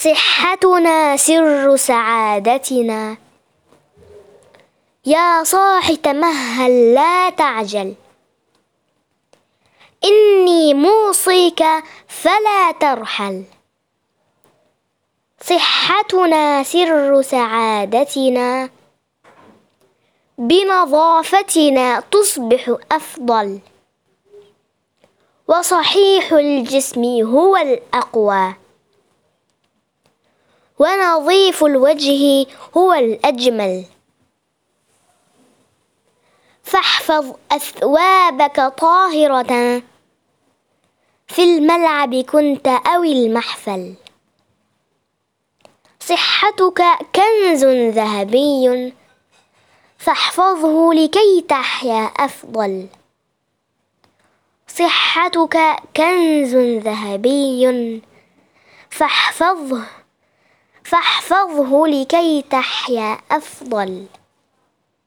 صحتنا سر سعادتنا. يا صاح تمهل لا تعجل. إني موصيك فلا ترحل. صحتنا سر سعادتنا. بنظافتنا تصبح أفضل. وصحيح الجسم هو الأقوى. ونظيف الوجه هو الأجمل. فاحفظ أثوابك طاهرة. في الملعب كنت أو المحفل. صحتك كنز ذهبي. فاحفظه لكي تحيا أفضل. صحتك كنز ذهبي. فاحفظه فاحفظه لكي تحيا أفضل.